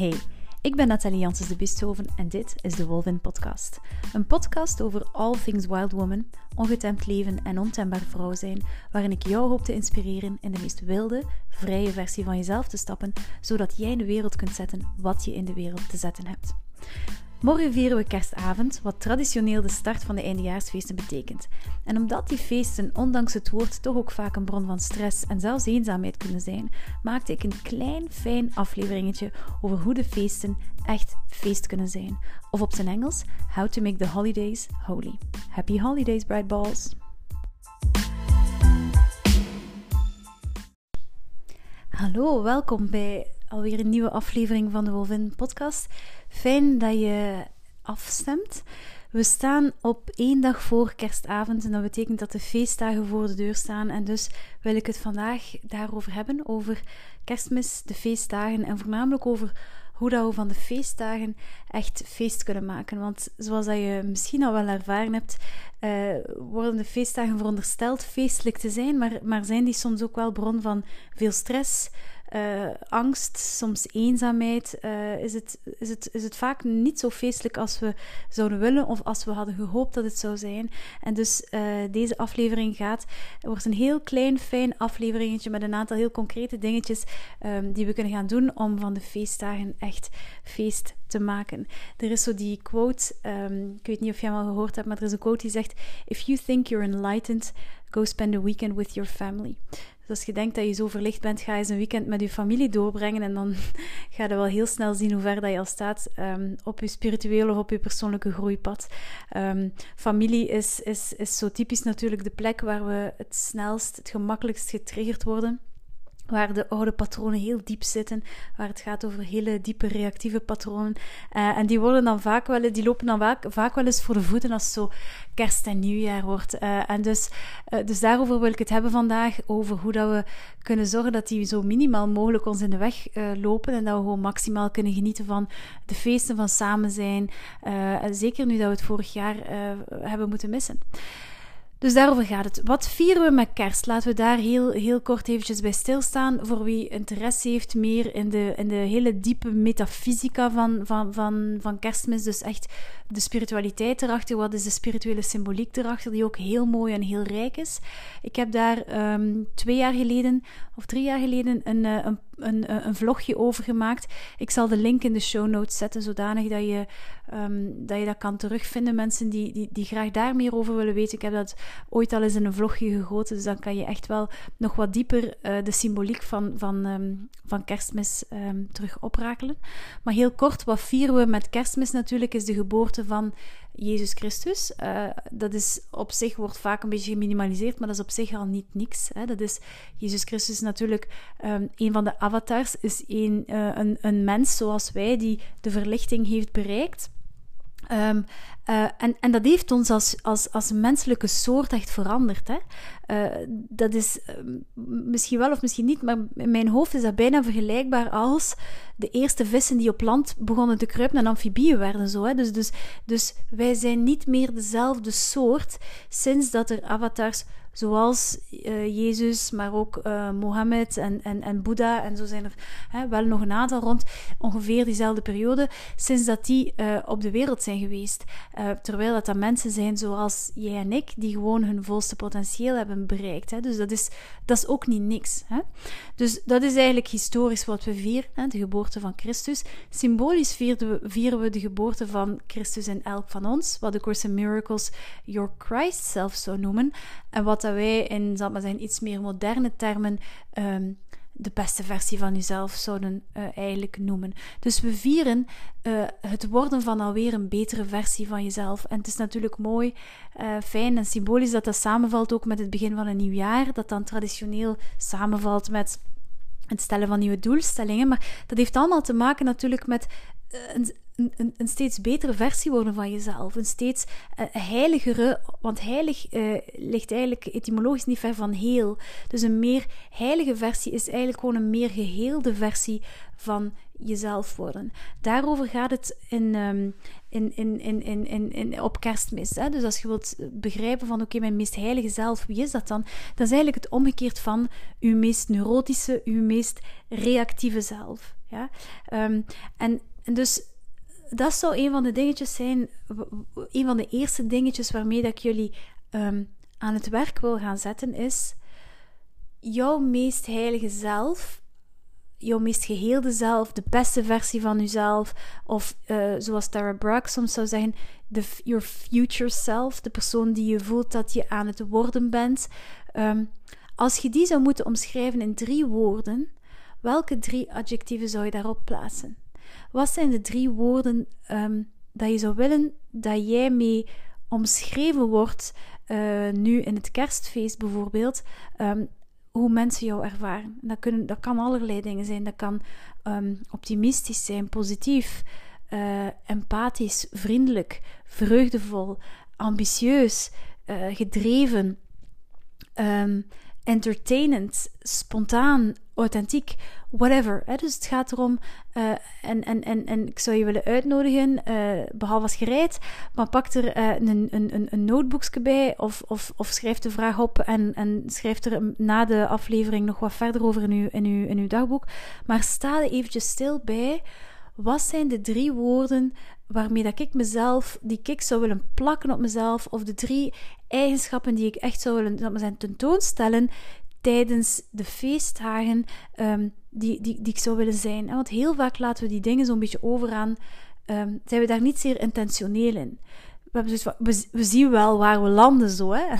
Hey, ik ben Nathalie Janssens de Bisthoven en dit is de Wolvin Podcast. Een podcast over all things wild woman, ongetemd leven en ontembaar vrouw zijn, waarin ik jou hoop te inspireren in de meest wilde, vrije versie van jezelf te stappen, zodat jij in de wereld kunt zetten wat je in de wereld te zetten hebt. Morgen vieren we kerstavond, wat traditioneel de start van de eindejaarsfeesten betekent. En omdat die feesten, ondanks het woord, toch ook vaak een bron van stress en zelfs eenzaamheid kunnen zijn, maakte ik een klein, fijn afleveringetje over hoe de feesten echt feest kunnen zijn. Of op zijn Engels, How to Make the Holidays Holy. Happy Holidays, Bright Balls! Hallo, welkom bij alweer een nieuwe aflevering van de Wolvin Podcast. Fijn dat je afstemt. We staan op één dag voor kerstavond en dat betekent dat de feestdagen voor de deur staan. En dus wil ik het vandaag daarover hebben, over kerstmis, de feestdagen en voornamelijk over hoe dat we van de feestdagen echt feest kunnen maken. Want zoals dat je misschien al wel ervaren hebt, uh, worden de feestdagen verondersteld feestelijk te zijn, maar, maar zijn die soms ook wel bron van veel stress, uh, angst, soms eenzaamheid, uh, is, het, is, het, is het vaak niet zo feestelijk als we zouden willen of als we hadden gehoopt dat het zou zijn. En dus uh, deze aflevering gaat, wordt een heel klein, fijn afleveringetje met een aantal heel concrete dingetjes um, die we kunnen gaan doen om van de feestdagen echt feest te maken. Er is zo die quote, um, ik weet niet of je hem al gehoord hebt, maar er is een quote die zegt: If you think you're enlightened, go spend a weekend with your family. Dus als je denkt dat je zo verlicht bent, ga eens een weekend met je familie doorbrengen en dan ga je wel heel snel zien hoe ver dat je al staat um, op je spirituele of op je persoonlijke groeipad. Um, familie is, is, is zo typisch natuurlijk de plek waar we het snelst, het gemakkelijkst getriggerd worden waar de oude patronen heel diep zitten, waar het gaat over hele diepe reactieve patronen. Uh, en die worden dan vaak wel, die lopen dan vaak, vaak wel eens voor de voeten als het zo kerst en nieuwjaar wordt. Uh, en dus, uh, dus daarover wil ik het hebben vandaag, over hoe dat we kunnen zorgen dat die zo minimaal mogelijk ons in de weg lopen en dat we gewoon maximaal kunnen genieten van de feesten, van samen zijn. zeker nu dat we het vorig jaar hebben moeten missen. Dus daarover gaat het. Wat vieren we met kerst? Laten we daar heel, heel kort eventjes bij stilstaan. Voor wie interesse heeft meer in de, in de hele diepe metafysica van, van, van, van kerstmis. Dus echt de spiritualiteit erachter. Wat is de spirituele symboliek erachter? Die ook heel mooi en heel rijk is. Ik heb daar um, twee jaar geleden of drie jaar geleden een, eh, een, een, een, vlogje over gemaakt. Ik zal de link in de show notes zetten, zodanig dat je, um, dat, je dat kan terugvinden. Mensen die, die, die graag daar meer over willen weten. Ik heb dat ooit al eens in een vlogje gegoten, dus dan kan je echt wel nog wat dieper uh, de symboliek van, van, um, van kerstmis terug oprakelen. Maar heel kort, wat vieren we met kerstmis natuurlijk, is de geboorte van Jezus Christus. Uh, dat is op zich wordt vaak een beetje geminimaliseerd, maar dat is op zich al niet niks. Hè. Dat is Jezus Christus natuurlijk um, een van de avatars, is een, uh, een, een mens zoals wij die de verlichting heeft bereikt. Um, uh, en, en dat heeft ons als, als, als menselijke soort echt veranderd. Hè? Uh, dat is uh, misschien wel of misschien niet, maar in mijn hoofd is dat bijna vergelijkbaar als de eerste vissen die op land begonnen te kruipen en amfibieën werden. Zo, hè? Dus, dus, dus wij zijn niet meer dezelfde soort sinds dat er avatars zoals uh, Jezus, maar ook uh, Mohammed en, en, en Boeddha. En zo zijn er hè, wel nog een aantal rond ongeveer diezelfde periode, sinds dat die uh, op de wereld zijn geweest. terwijl dat, dat mensen zijn zoals jij en ik, die gewoon hun volste potentieel hebben bereikt. Hè. Dus dat is, dat is ook niet niks. Hè. Dus dat is eigenlijk historisch wat we vieren, hè, de geboorte van Christus. Symbolisch vieren we, vieren we de geboorte van Christus in elk van ons, wat de Course in Miracles Your Christ zelf zou noemen. En wat dat wij in, zal maar zijn, iets meer moderne termen um, de beste versie van jezelf zouden uh, eigenlijk noemen. Dus we vieren uh, het worden van alweer een betere versie van jezelf. En het is natuurlijk mooi, uh, fijn en symbolisch dat dat samenvalt ook met het begin van een nieuw jaar. Dat dan traditioneel samenvalt met het stellen van nieuwe doelstellingen. Maar dat heeft allemaal te maken natuurlijk met een, een, een, steeds betere versie worden van jezelf. Een steeds uh, heiligere, want heilig uh, ligt eigenlijk etymologisch niet ver van heel. Dus een meer heilige versie is eigenlijk gewoon een meer geheelde versie van jezelf worden. Daarover gaat het in, um, in, in, in, in, in, in, op kerstmis. Hè? Dus als je wilt begrijpen van oké, mijn meest heilige zelf, wie is dat dan? Dat is eigenlijk het omgekeerd van uw meest neurotische, uw meest reactieve zelf. Ja? Ehm, en dus dat zou een van de dingetjes zijn, een van de eerste dingetjes waarmee dat ik jullie ehm, aan het werk wil gaan zetten, is jouw meest heilige zelf, jouw meest geheelde zelf, de beste versie van jezelf, of uh, zoals Tara Brach soms zou zeggen, the, your future self, de persoon die je voelt dat je aan het worden bent. Um, als je die zou moeten omschrijven in drie woorden, welke drie adjectieven zou je daarop plaatsen? Wat zijn de drie woorden um, dat je zou willen dat jij mee omschreven wordt, uh, nu in het kerstfeest bijvoorbeeld, um, hoe mensen jou ervaren? Dat, kunnen, dat kan allerlei dingen zijn. Dat kan um, optimistisch zijn, positief, uh, empathisch, vriendelijk, vreugdevol, ambitieus, uh, gedreven. Entertainend, spontaan, authentiek, whatever. Dus het gaat erom, uh, en, en, en, en ik zou je willen uitnodigen, uh, behalve als gereid, maar pak er uh, een, een, een notebookje bij of, of, of schrijf de vraag op en, en schrijf er na de aflevering nog wat verder over in uw, in uw, in uw dagboek. Maar sta er eventjes stil bij, wat zijn de drie woorden waarmee dat ik mezelf, die ik zou willen plakken op mezelf, of de drie eigenschappen die ik echt zou willen dat tentoonstellen tijdens de feestdagen, um, die, die, die ik zou willen zijn. Want heel vaak laten we die dingen zo'n beetje overaan, um, zijn we daar niet zeer intentioneel in. We, dus, we, we zien wel waar we landen zo. Hè?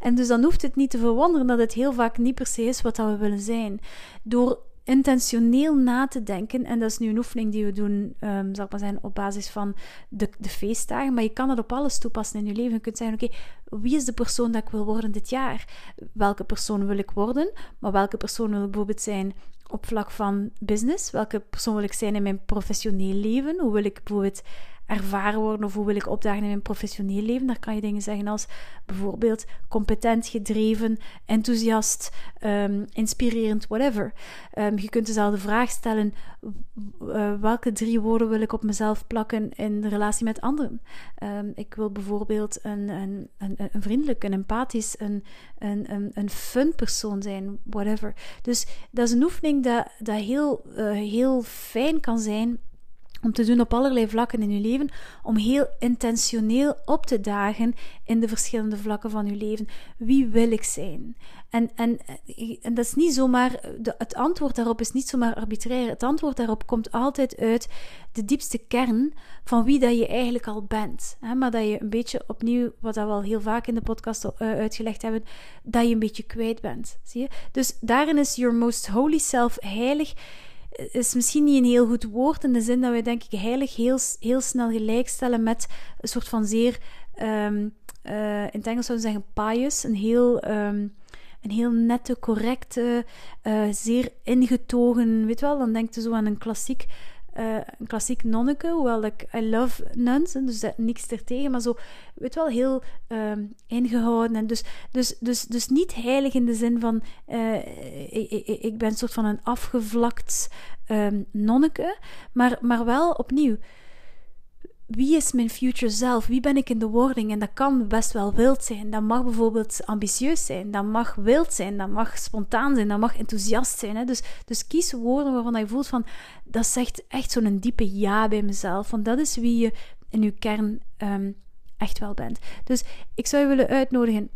En dus dan hoeft het niet te verwonderen dat het heel vaak niet per se is wat dat we willen zijn. Door intentioneel na te denken. En dat is nu een oefening die we doen, um, zal ik maar zeggen, op basis van de, de feestdagen. Maar je kan het op alles toepassen in je leven. Je kunt zeggen, oké, wie is de persoon dat ik wil worden dit jaar? Welke persoon wil ik worden? Maar welke persoon wil ik bijvoorbeeld zijn op vlak van business? Welke persoon wil ik zijn in mijn professioneel leven? Hoe wil ik bijvoorbeeld ervaren worden of hoe wil ik opdagen in mijn professioneel leven. Daar kan je dingen zeggen als bijvoorbeeld competent, gedreven, enthousiast, um, inspirerend, whatever. Um, je kunt dezelfde vraag stellen: uh, welke drie woorden wil ik op mezelf plakken in de relatie met anderen? Um, ik wil bijvoorbeeld een, een, een, een vriendelijk, een empathisch, een, een, een, fun persoon zijn, whatever. Dus dat is een oefening dat, dat heel, uh, heel fijn kan zijn om te doen op allerlei vlakken in je leven, om heel intentioneel op te dagen in de verschillende vlakken van je leven. Wie wil ik zijn? En, en, en dat is niet zomaar, de, het antwoord daarop is niet zomaar arbitrair. Het antwoord daarop komt altijd uit de diepste kern van wie dat je eigenlijk al bent. Hè? Maar dat je een beetje opnieuw, wat we al heel vaak in de podcast uh, uitgelegd hebben, dat je een beetje kwijt bent. Zie je? Dus daarin is your most holy self heilig is misschien niet een heel goed woord in de zin dat wij denk ik heilig heel, heel snel gelijkstellen met een soort van zeer, um, uh, in het Engels zouden we zeggen pious, een heel, um, een heel nette, correcte, uh, zeer ingetogen, weet wel, dan denkt je zo aan een klassiek uh, een klassiek nonneke, hoewel ik I love nuns, dus dat, niks ertegen, maar zo, weet wel, heel uh, ingehouden. En dus, dus, dus, dus niet heilig in de zin van, uh, ik, ik, ik, ben een soort van een afgevlakt um, nonneke, maar, maar wel opnieuw wie is mijn future zelf? Wie ben ik in de wording? En dat kan best wel wild zijn. Dat mag bijvoorbeeld ambitieus zijn. Dat mag wild zijn. Dat mag spontaan zijn. Dat mag enthousiast zijn. Hè? Dus, dus kies woorden waarvan je voelt van... Dat zegt echt zo'n diepe ja bij mezelf. Want dat is wie je in je kern um, echt wel bent. Dus ik zou je willen uitnodigen.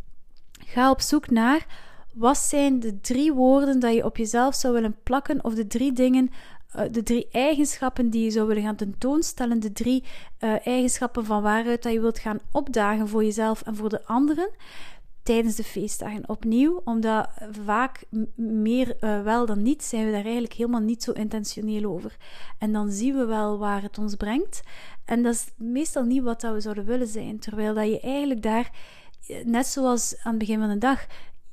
Ga op zoek naar... Wat zijn de drie woorden dat je op jezelf zou willen plakken? Of de drie dingen eh, de drie eigenschappen die je zou willen gaan tentoonstellen, de drie uh, eigenschappen van waaruit dat je wilt gaan opdagen voor jezelf en voor de anderen tijdens de feestdagen opnieuw, omdat vaak meer uh, wel dan niet zijn we daar eigenlijk helemaal niet zo intentioneel over. En dan zien we wel waar het ons brengt. En dat is meestal niet wat we zouden willen zijn, terwijl dat je eigenlijk daar, net zoals aan het begin van de dag,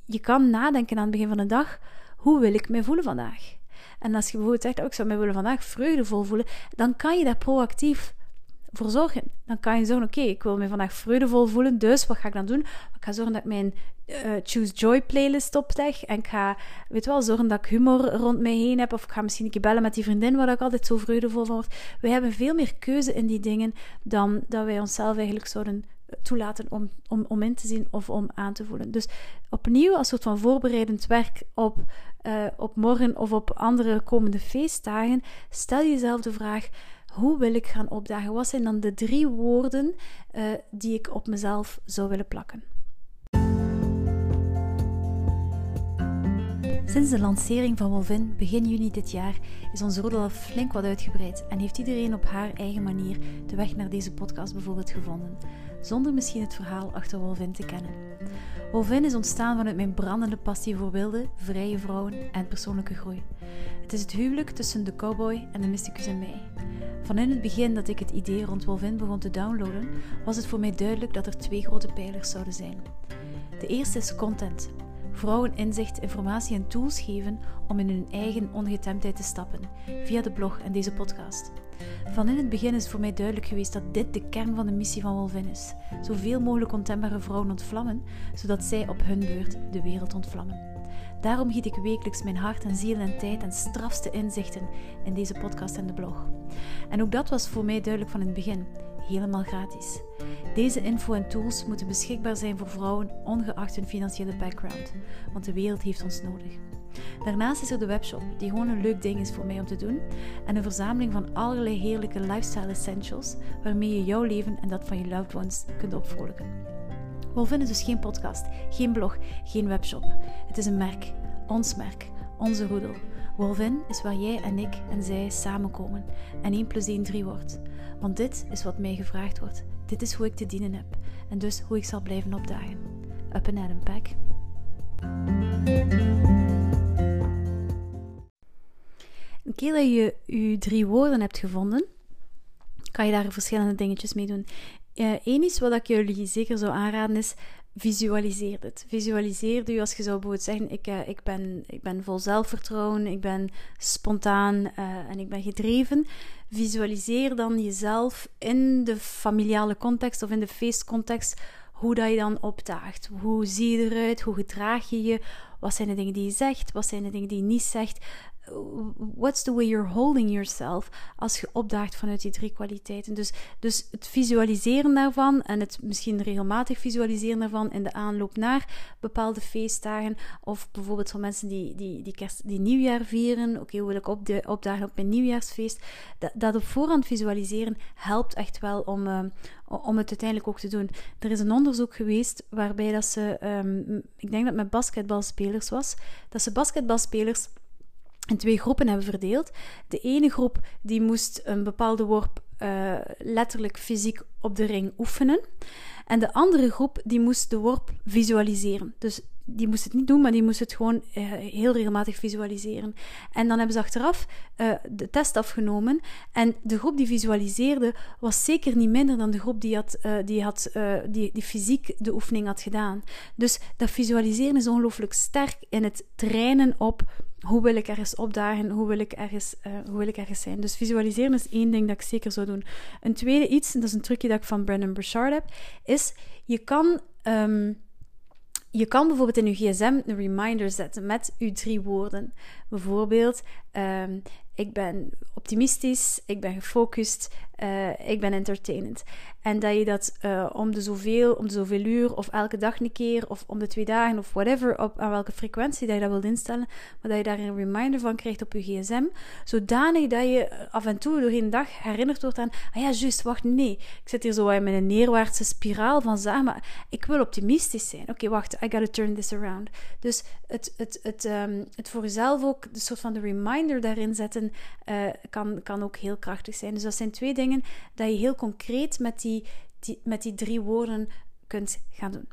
je kan nadenken aan het begin van de dag, hoe wil ik me voelen vandaag? En als je bijvoorbeeld zegt, oh, ik zou mij willen vandaag vreugdevol voelen, dan kan je daar proactief voor zorgen. Dan kan je zeggen, oké, ik wil me vandaag vreugdevol voelen, dus wat ga ik dan doen? Ik ga zorgen dat ik mijn uh, Choose Joy playlist opleg en ik ga, weet wel, zorgen dat ik humor rond mij heen heb of ik ga misschien een keer bellen met die vriendin waar ik altijd zo vreugdevol van word. We hebben veel meer keuze in die dingen dan dat wij onszelf eigenlijk zouden toelaten om, om, om in te zien of om aan te voelen. Dus opnieuw als soort van voorbereidend werk op, uh, op morgen of op andere komende feestdagen, stel jezelf de vraag: hoe wil ik gaan opdagen? Wat zijn dan de drie woorden uh, die ik op mezelf zou willen plakken? Sinds de lancering van Wolvin begin juni dit jaar is onze roedel flink wat uitgebreid en heeft iedereen op haar eigen manier de weg naar deze podcast bijvoorbeeld gevonden, zonder misschien het verhaal achter Wolvin te kennen. Wolvin is ontstaan vanuit mijn brandende passie voor wilde, vrije vrouwen en persoonlijke groei. Het is het huwelijk tussen de cowboy en de mysticus en mij. Van in het begin dat ik het idee rond Wolvin begon te downloaden, was het voor mij duidelijk dat er twee grote pijlers zouden zijn. De eerste is content, vrouwen inzicht, informatie en tools geven om in hun eigen ongetemdheid te stappen, via de blog en deze podcast. Van in het begin is voor mij duidelijk geweest dat dit de kern van de missie van Wolvin is: zoveel mogelijk ontembare vrouwen ontvlammen, zodat zij op hun beurt de wereld ontvlammen. Daarom giet ik wekelijks mijn hart en ziel en tijd en strafste inzichten in deze podcast en de blog. En ook dat was voor mij duidelijk van het begin, helemaal gratis. Deze info en tools moeten beschikbaar zijn voor vrouwen, ongeacht hun financiële background, want de wereld heeft ons nodig. Daarnaast is er de webshop, die gewoon een leuk ding is voor mij om te doen, en een verzameling van allerlei heerlijke lifestyle essentials waarmee je jouw leven en dat van je loved ones kunt opvrolijken. Wolvin is dus geen podcast, geen blog, geen webshop. Het is een merk, ons merk, onze roedel. Wolvin is waar jij en ik en zij samenkomen en 1 plus 1 3 wordt. Want dit is wat mij gevraagd wordt. Dit is hoe ik te dienen heb. En dus hoe ik zal blijven opdagen. Up and Adam Pack. Een keer dat je je drie woorden hebt gevonden, kan je daar verschillende dingetjes mee doen. Eén uh, is wat ik jullie zeker zou aanraden is visualiseer het. Visualiseer je als je zou bijvoorbeeld zeggen: ik, uh, ik, ben, ik ben vol zelfvertrouwen, ik ben spontaan uh, en ik ben gedreven. Visualiseer dan jezelf in de familiale context of in de feestcontext. Hoe dat je dan opdaagt. Hoe zie je eruit? Hoe gedraag je je? Wat zijn de dingen die je zegt? Wat zijn de dingen die je niet zegt? What's the way you're holding yourself als je opdaagt vanuit die drie kwaliteiten. Dus, dus het visualiseren daarvan en het misschien regelmatig visualiseren daarvan in de aanloop naar bepaalde feestdagen. Of bijvoorbeeld voor mensen die, die, die, die nieuwjaar vieren. Oké, hoe wil ik op de, opdagen op mijn nieuwjaarsfeest? Dat, dat op voorhand visualiseren helpt echt wel om, uh, om het uiteindelijk ook te doen. Er is een onderzoek geweest waarbij dat ze, um, ik denk dat met basketbalspelers was, dat ze basketbalspelers in twee groepen hebben verdeeld. De ene groep die moest een bepaalde worp uh, letterlijk fysiek op de ring oefenen. En de andere groep die moest de worp visualiseren. Dus die moest het niet doen, maar die moest het gewoon uh, heel regelmatig visualiseren. En dan hebben ze achteraf uh, de test afgenomen. En de groep die visualiseerde was zeker niet minder dan de groep die, had, die, had, die, die fysiek de oefening had gedaan. Dus dat visualiseren is ongelooflijk sterk in het trainen op hoe wil ik ergens opdagen, hoe wil ik ergens, hoe wil ik ergens zijn. Dus visualiseren is één ding dat ik zeker zou doen. Een tweede iets, en dat is een trucje dat ik van Brandon Burchard heb, is je kan... Um, je kan bijvoorbeeld in je gsm een reminder zetten met je drie woorden. Bijvoorbeeld, um, ik ben optimistisch, ik ben gefocust, uh, ik ben entertainend. En dat je dat uh, om, de zoveel, om de zoveel uur of elke dag een keer of om de twee dagen of whatever, op, aan welke frequentie dat je dat wilt instellen, maar dat je daar een reminder van krijgt op je gsm, zodanig dat je af en toe doorheen de dag herinnerd wordt aan, ah ja, juist, wacht, nee, ik zit hier zo in een neerwaartse spiraal van zaken, maar ik wil optimistisch zijn. Oké, wacht, I gotta turn this around. Dus het, het, het, um, het voor jezelf ook, de soort van de reminder daarin zetten, uh, kan, kan ook heel krachtig zijn. Dus dat zijn twee dingen dat je heel concreet met die, met die drie woorden kunt gaan doen.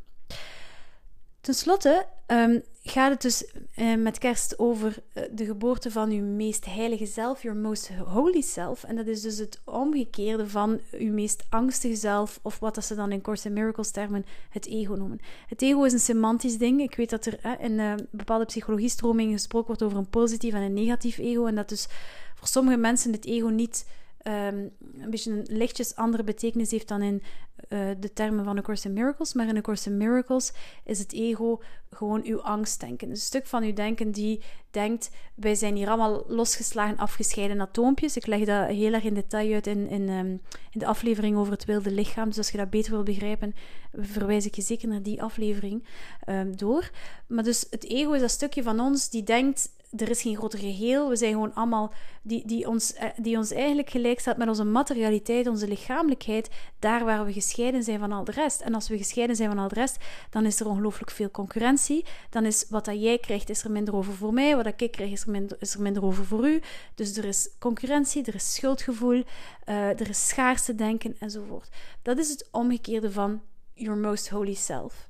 Ten slotte um, gaat het dus uh, met kerst over uh, de geboorte van uw meest heilige zelf, your most holy self. En dat is dus het omgekeerde van uw meest angstige zelf, of wat dat ze dan in Course in Miracles termen het ego noemen. Het ego is een semantisch ding. Ik weet dat er uh, in bepaalde psychologiestromingen gesproken wordt over een positief en een negatief ego. En dat dus voor sommige mensen het ego niet um, een beetje een lichtjes andere betekenis heeft dan in uh, de termen van A Course in Miracles, maar in A Course in Miracles is het ego gewoon uw angstdenken. Een stuk van uw denken die denkt, wij zijn hier allemaal losgeslagen, afgescheiden atoompjes. Ik leg dat heel erg in detail uit in, in, um, in de aflevering over het wilde lichaam. Dus als je dat beter wil begrijpen, verwijs ik je zeker naar die aflevering um, door. Maar dus het ego is dat stukje van ons die denkt, er is geen groter geheel. We zijn gewoon allemaal die, die, ons, eh, die ons eigenlijk gelijk staat met onze materialiteit, onze lichamelijkheid, daar waar we gescheiden zijn van al de rest. En als we gescheiden zijn van al de rest, dan is er ongelooflijk veel concurrentie. Dan is wat dat jij krijgt, is er minder over voor mij. Wat dat ik krijg, is er minder, is er minder over voor u. Dus er is concurrentie, er is schuldgevoel, uh, er is schaarste denken enzovoort. Dat is het omgekeerde van your most holy self.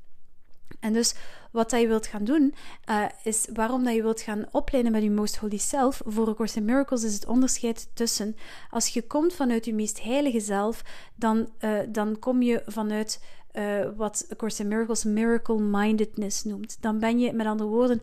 En dus wat dat je wilt gaan doen, uh, is waarom dat je wilt gaan opleiden met je Most Holy Self. Voor A Course in Miracles is het onderscheid tussen, als je komt vanuit je meest heilige zelf, dan, uh, dan kom je vanuit uh, wat A Course in Miracles miracle-mindedness noemt. Dan ben je, met andere woorden,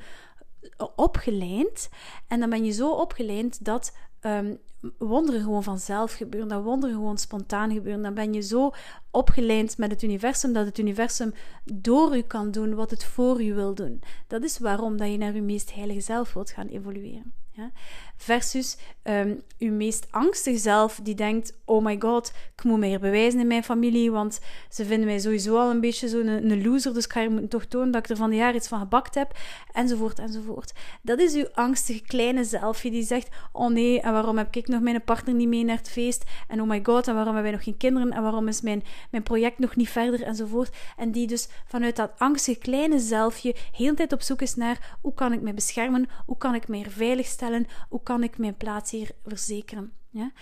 opgeleid. En dan ben je zo opgeleid dat um, wonderen gewoon vanzelf gebeuren, dat wonderen gewoon spontaan gebeuren. Dan ben je zo opgeleid met het universum dat het universum door u kan doen wat het voor u wil doen. Dat is waarom dat je naar uw meest heilige zelf wilt gaan evolueren. Ja? Versus um, uw meest angstige zelf, die denkt: Oh my god, ik moet meer bewijzen in mijn familie, want ze vinden mij sowieso al een beetje zo'n een, een loser, dus ik ga je toch tonen dat ik er van de jaar iets van gebakt heb, enzovoort, enzovoort. Dat is uw angstige kleine zelfje die zegt: Oh nee, en waarom heb ik nog mijn partner niet mee naar het feest? En oh my god, en waarom hebben wij nog geen kinderen? En waarom is mijn, mijn project nog niet verder? Enzovoort. En die dus vanuit dat angstige kleine zelfje heel de tijd op zoek is naar: hoe kan ik mij beschermen? Hoe kan ik mij veilig stellen? Hoe kan ik mijn plaats hier verzekeren? Ja?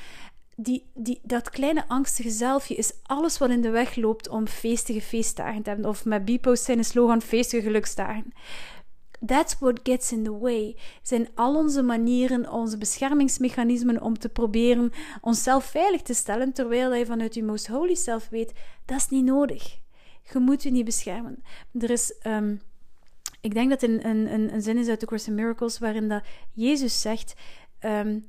Die, die, dat kleine angstige zelfje is alles wat in de weg loopt om feestige feestdagen te hebben. Of met Bipo's zijn slogan feestige geluksdagen. That's what gets in the way. Zijn al onze manieren, onze beschermingsmechanismen om te proberen onszelf veilig te stellen, terwijl je vanuit je most holy self weet, dat is niet nodig. Je moet je niet beschermen. Er is um, ik denk dat een, een, een zin is uit de Course in Miracles waarin dat Jezus zegt. Um,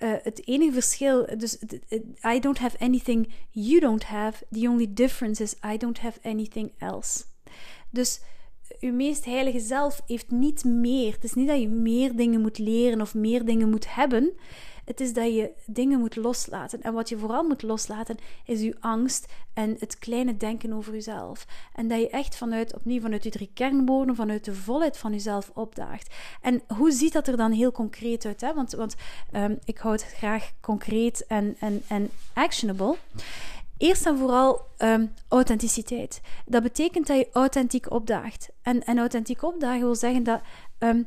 uh, het enige verschil, dus I don't have anything you don't have. The only difference is I don't have anything else. Dus uw meest heilige zelf heeft niet meer. Het is niet dat je meer dingen moet leren of meer dingen moet hebben. Het is dat je dingen moet loslaten. En wat je vooral moet loslaten is je angst en het kleine denken over jezelf. En dat je echt vanuit, opnieuw vanuit je drie kernwoorden, vanuit de volheid van jezelf opdaagt. En hoe ziet dat er dan heel concreet uit? Hè? Want, want um, ik hou het graag concreet en, en, en actionable. Eerst en vooral um, authenticiteit. Dat betekent dat je authentiek opdaagt. En, en authentiek opdagen wil zeggen dat um,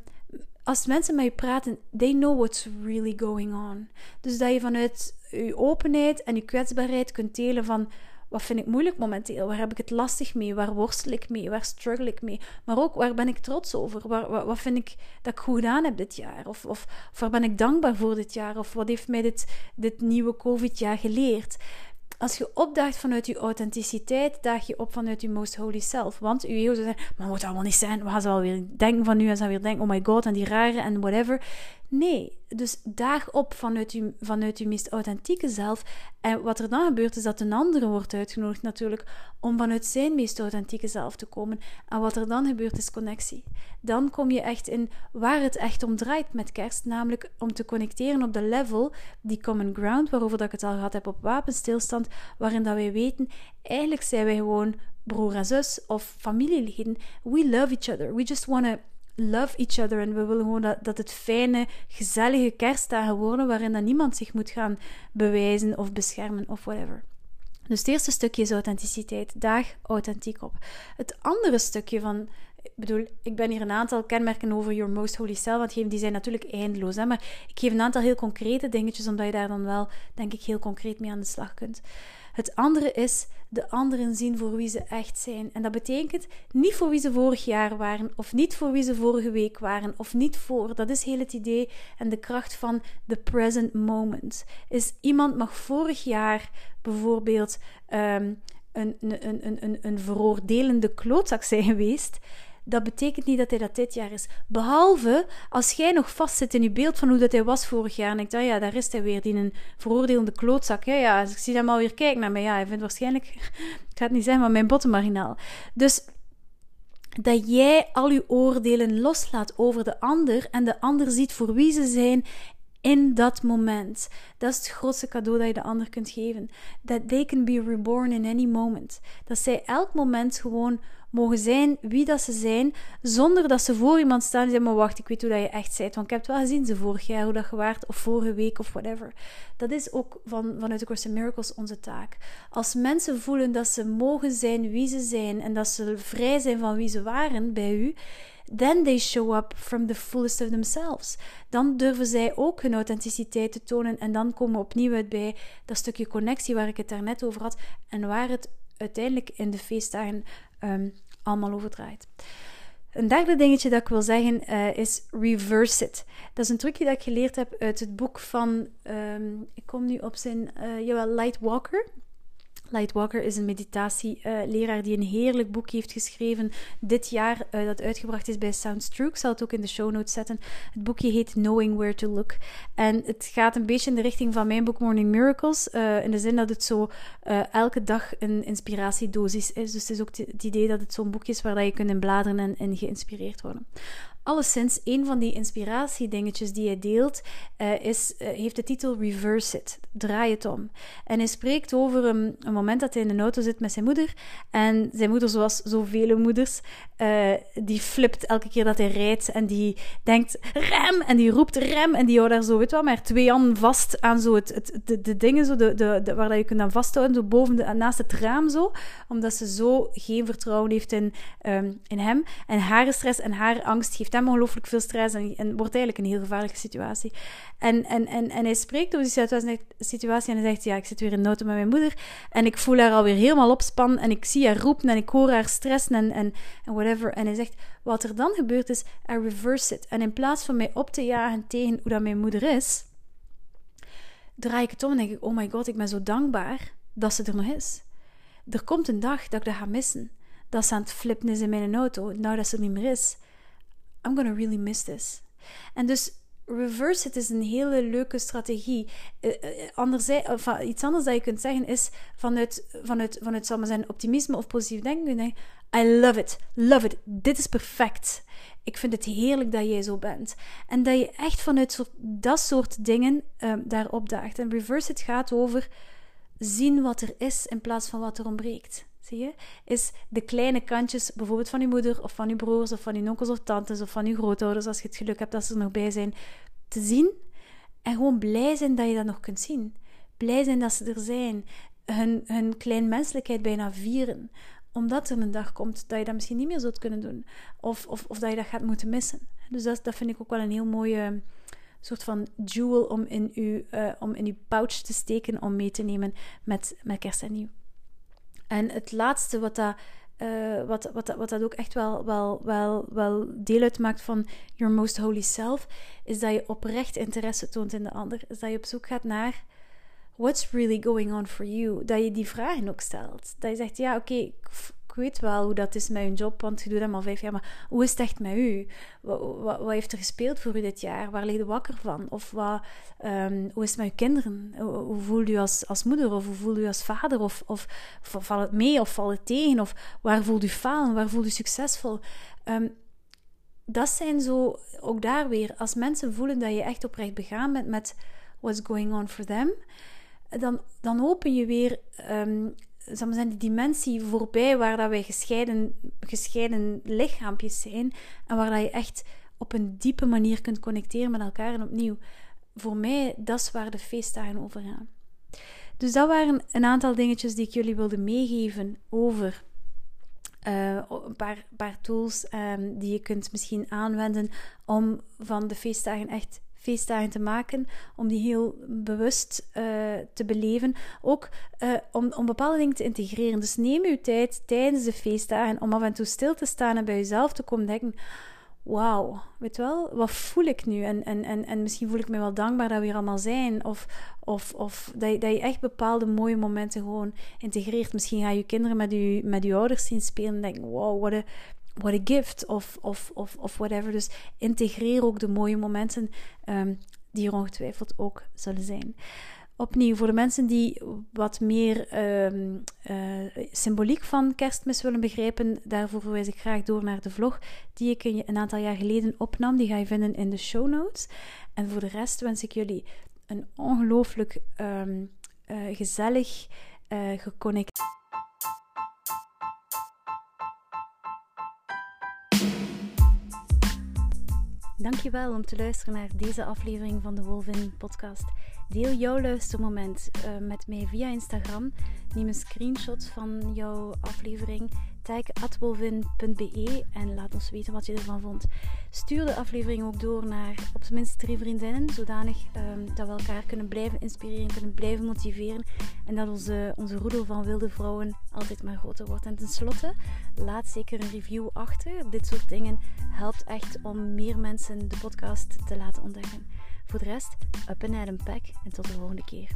als mensen met je praten, they know what's really going on. Dus dat je vanuit je openheid en je kwetsbaarheid kunt delen van wat vind ik moeilijk momenteel? Waar heb ik het lastig mee? Waar worstel ik mee? Waar struggle ik mee? Maar ook waar ben ik trots over? Waar, wat, vind ik dat ik goed gedaan heb dit jaar? Of, of, waar ben ik dankbaar voor dit jaar? Of wat heeft mij dit, dit nieuwe COVID-jaar geleerd? Als je opdaagt vanuit je authenticiteit, daag je op vanuit je most holy self. Want je ego zou zeggen, maar moet dat allemaal niet zijn. Wat gaan ze alweer denken van nu? En ze weer denken, oh my god, en die rare en whatever. Nee, dus daag op vanuit je, vanuit meest authentieke zelf. En wat er dan gebeurt, is dat een andere wordt uitgenodigd natuurlijk om vanuit zijn meest authentieke zelf te komen. En wat er dan gebeurt, is connectie. Dan kom je echt in waar het echt om draait met kerst, namelijk om te connecteren op de level, die common ground, waarover dat ik het al gehad heb op wapenstilstand, waarin dat wij weten, eigenlijk zijn wij gewoon broer en zus of familieleden. We love each other. We just want to love each other. En we willen gewoon dat, dat het fijne, gezellige kerstdagen worden waarin dat niemand zich moet gaan bewijzen of beschermen of whatever. Dus het eerste stukje is authenticiteit. Daag authentiek op. Het andere stukje van ik bedoel, ik ben hier een aantal kenmerken over Your Most Holy Self want die zijn natuurlijk eindeloos. Hè? Maar ik geef een aantal heel concrete dingetjes, omdat je daar dan wel, denk ik, heel concreet mee aan de slag kunt. Het andere is de anderen zien voor wie ze echt zijn. En dat betekent niet voor wie ze vorig jaar waren, of niet voor wie ze vorige week waren, of niet voor. Dat is heel het idee en de kracht van the present moment. Is iemand mag vorig jaar bijvoorbeeld um, een, een, een, een, een veroordelende klootzak zijn geweest dat betekent niet dat hij dat dit jaar is. Behalve als jij nog vastzit in je beeld van hoe dat hij was vorig jaar. En ik dacht, ja, daar is hij weer, die een veroordeelde klootzak. Ja, ja, ik zie hem alweer kijken naar mij. Ja, hij vindt waarschijnlijk, ik ga het niet zeggen, maar mijn bottenmarginaal. Dus dat jij al je oordelen loslaat over de ander en de ander ziet voor wie ze zijn in dat moment. Dat is het grootste cadeau dat je de ander kunt geven. That they can be reborn in any moment. Dat zij elk moment gewoon mogen zijn wie dat ze zijn, zonder dat ze voor iemand staan en zeggen, maar wacht, ik weet hoe dat je echt bent, want ik heb het wel gezien ze vorig jaar, hoe dat je waart, of vorige week, of whatever. Dat is ook van, vanuit de Course in Miracles onze taak. Als mensen voelen dat ze mogen zijn wie ze zijn, en dat ze vrij zijn van wie ze waren bij u, then they show up from the fullest of themselves. Dan durven zij ook hun authenticiteit te tonen en dan komen we opnieuw bij dat stukje connectie waar ik het daarnet over had en waar het uiteindelijk in de feestdagen um, allemaal over draait. Een derde dingetje dat ik wil zeggen uh, is reverse it. Dat is een trucje dat ik geleerd heb uit het boek van, um, ik kom nu op zijn, uh, jawel, Light Walker. Is een meditatieleraar die een heerlijk boek heeft geschreven dit jaar, uh, dat uitgebracht is bij Sounds True. Ik zal het ook in de show notes zetten. Het boekje heet Knowing Where to Look. En het gaat een beetje in de richting van mijn boek Morning Miracles, uh, in de zin dat het zo uh, elke dag een inspiratiedosis is. Dus het is ook het idee dat het zo'n boekje is waar je kunt in bladeren en, en geïnspireerd worden. Alleszins, een van die inspiratiedingetjes die hij deelt, uh, is, uh, heeft de titel Reverse It. Draai het om. En hij spreekt over een, een, moment dat hij in de auto zit met zijn moeder. En zijn moeder, zoals zoveel moeders, uh, die flipt elke keer dat hij rijdt. En die denkt rem! En die roept rem! En die houdt daar zo, weet wel, maar twee handen vast aan zo het, het, de, de dingen zo, de, de, waar dat je kunt aan vasthouden, zo boven de, naast het raam zo. Omdat ze zo geen vertrouwen heeft in, um, in hem. En haar stress en haar angst geeft hem ongelooflijk veel stress en, wordt eigenlijk een heel gevaarlijke situatie. En, en, en, en hij spreekt over die situatie en hij zegt, ja, ik zit weer in noten met mijn moeder en ik voel haar alweer helemaal opspannen en ik zie haar roepen en ik hoor haar stressen en, en, en whatever. En hij zegt, wat er dan gebeurt is, I reverse it. En in plaats van mij op te jagen tegen hoe dat mijn moeder is, draai ik het om en denk ik, oh my god, ik ben zo dankbaar dat ze er nog is. Er komt een dag dat ik dat ga missen. Dat ze aan het flippen is in mijn auto, nou dat ze er niet meer is. I'm gonna really miss this. En dus reverse it is een hele leuke strategie. Uh, anderzij, of, iets anders dat je kunt zeggen is vanuit, vanuit, vanuit zal maar zijn, optimisme of positief denken. I love it, love it, dit is perfect. Ik vind het heerlijk dat jij zo bent. En dat je echt vanuit dat soort dingen um, daar opdaagt. En reverse it gaat over zien wat er is in plaats van wat er ontbreekt. Is de kleine kantjes, bijvoorbeeld van je moeder of van je broers of van je onkels of tantes of van je grootouders, als je het geluk hebt dat ze er nog bij zijn, te zien. En gewoon blij zijn dat je dat nog kunt zien. Blij zijn dat ze er zijn. Hun, hun klein menselijkheid bijna vieren. Omdat er een dag komt dat je dat misschien niet meer zult kunnen doen. Of, of, of dat je dat gaat moeten missen. Dus dat, vind ik ook wel een heel mooie soort van jewel om in uw, uh, om in uw pouch te steken, om mee te nemen met, met kerst en nieuw. En het laatste wat dat, uh, wat, wat, wat dat ook echt wel, wel, wel, wel deel uitmaakt van your most holy self, is dat je oprecht interesse toont in de ander. Is dat je op zoek gaat naar what's really going on for you. Dat je die vragen ook stelt. Dat je zegt, ja, oké, weet wel hoe dat is met je job, want je doet dat al vijf jaar. Maar hoe is het echt met u? Wat, heeft er gespeeld voor u dit jaar? Waar ligt je wakker van? Of wat, um, hoe is het met uw kinderen? Hoe, voelt u als, als moeder? Of hoe voelt u als vader? Of, of, valt het mee of valt het tegen? Of waar voelt u falen? Waar voelt u succesvol? Um, dat zijn zo, ook daar weer, als mensen voelen dat je echt oprecht begaan bent met what's going on for them, dan, dan open je weer um, zal zijn, die dimensie voorbij waar dat wij gescheiden, gescheiden lichaampjes zijn en waar dat je echt op een diepe manier kunt connecteren met elkaar. En opnieuw, voor mij, dat is waar de feestdagen over gaan. Dus dat waren een aantal dingetjes die ik jullie wilde meegeven over uh, een paar, paar tools um, die je kunt misschien aanwenden om van de feestdagen echt feestdagen te maken, om die heel bewust uh, te beleven. Ook om, om bepaalde dingen te integreren. Dus neem uw tijd tijdens de feestdagen om af en toe stil te staan en bij jezelf te komen denken. Wauw, weet wel, wat voel ik nu? En, en, en, en misschien voel ik me wel dankbaar dat we hier allemaal zijn. Of, of, of dat, je, dat je echt bepaalde mooie momenten gewoon integreert. Misschien ga je kinderen met je, met je ouders zien spelen en denken: wow, wat een what a gift of, of, of, of whatever. Dus integreer ook de mooie momenten ehm, die er ongetwijfeld ook zullen zijn. Opnieuw, voor de mensen die wat meer um, uh, symboliek van kerstmis willen begrijpen, daarvoor verwijs ik graag door naar de vlog die ik een aantal jaar geleden opnam. Die ga je vinden in de show notes. En voor de rest wens ik jullie een ongelooflijk um, uh, gezellig, uh, geconnecteerd. Dankjewel om te luisteren naar deze aflevering van de Wolvin podcast. Deel jouw luistermoment uh, met mij via Instagram. Neem een screenshot van jouw aflevering. Tag atwolvin.be en laat ons weten wat je ervan vond. Stuur de aflevering ook door naar op zijn minst drie vriendinnen, zodanig um, dat we elkaar kunnen blijven inspireren, kunnen blijven motiveren en dat onze, onze roedel van wilde vrouwen altijd maar groter wordt. En tenslotte, laat zeker een review achter. Dit soort dingen helpt echt om meer mensen de podcast te laten ontdekken. Voor de rest, up naar een pack en tot de volgende keer.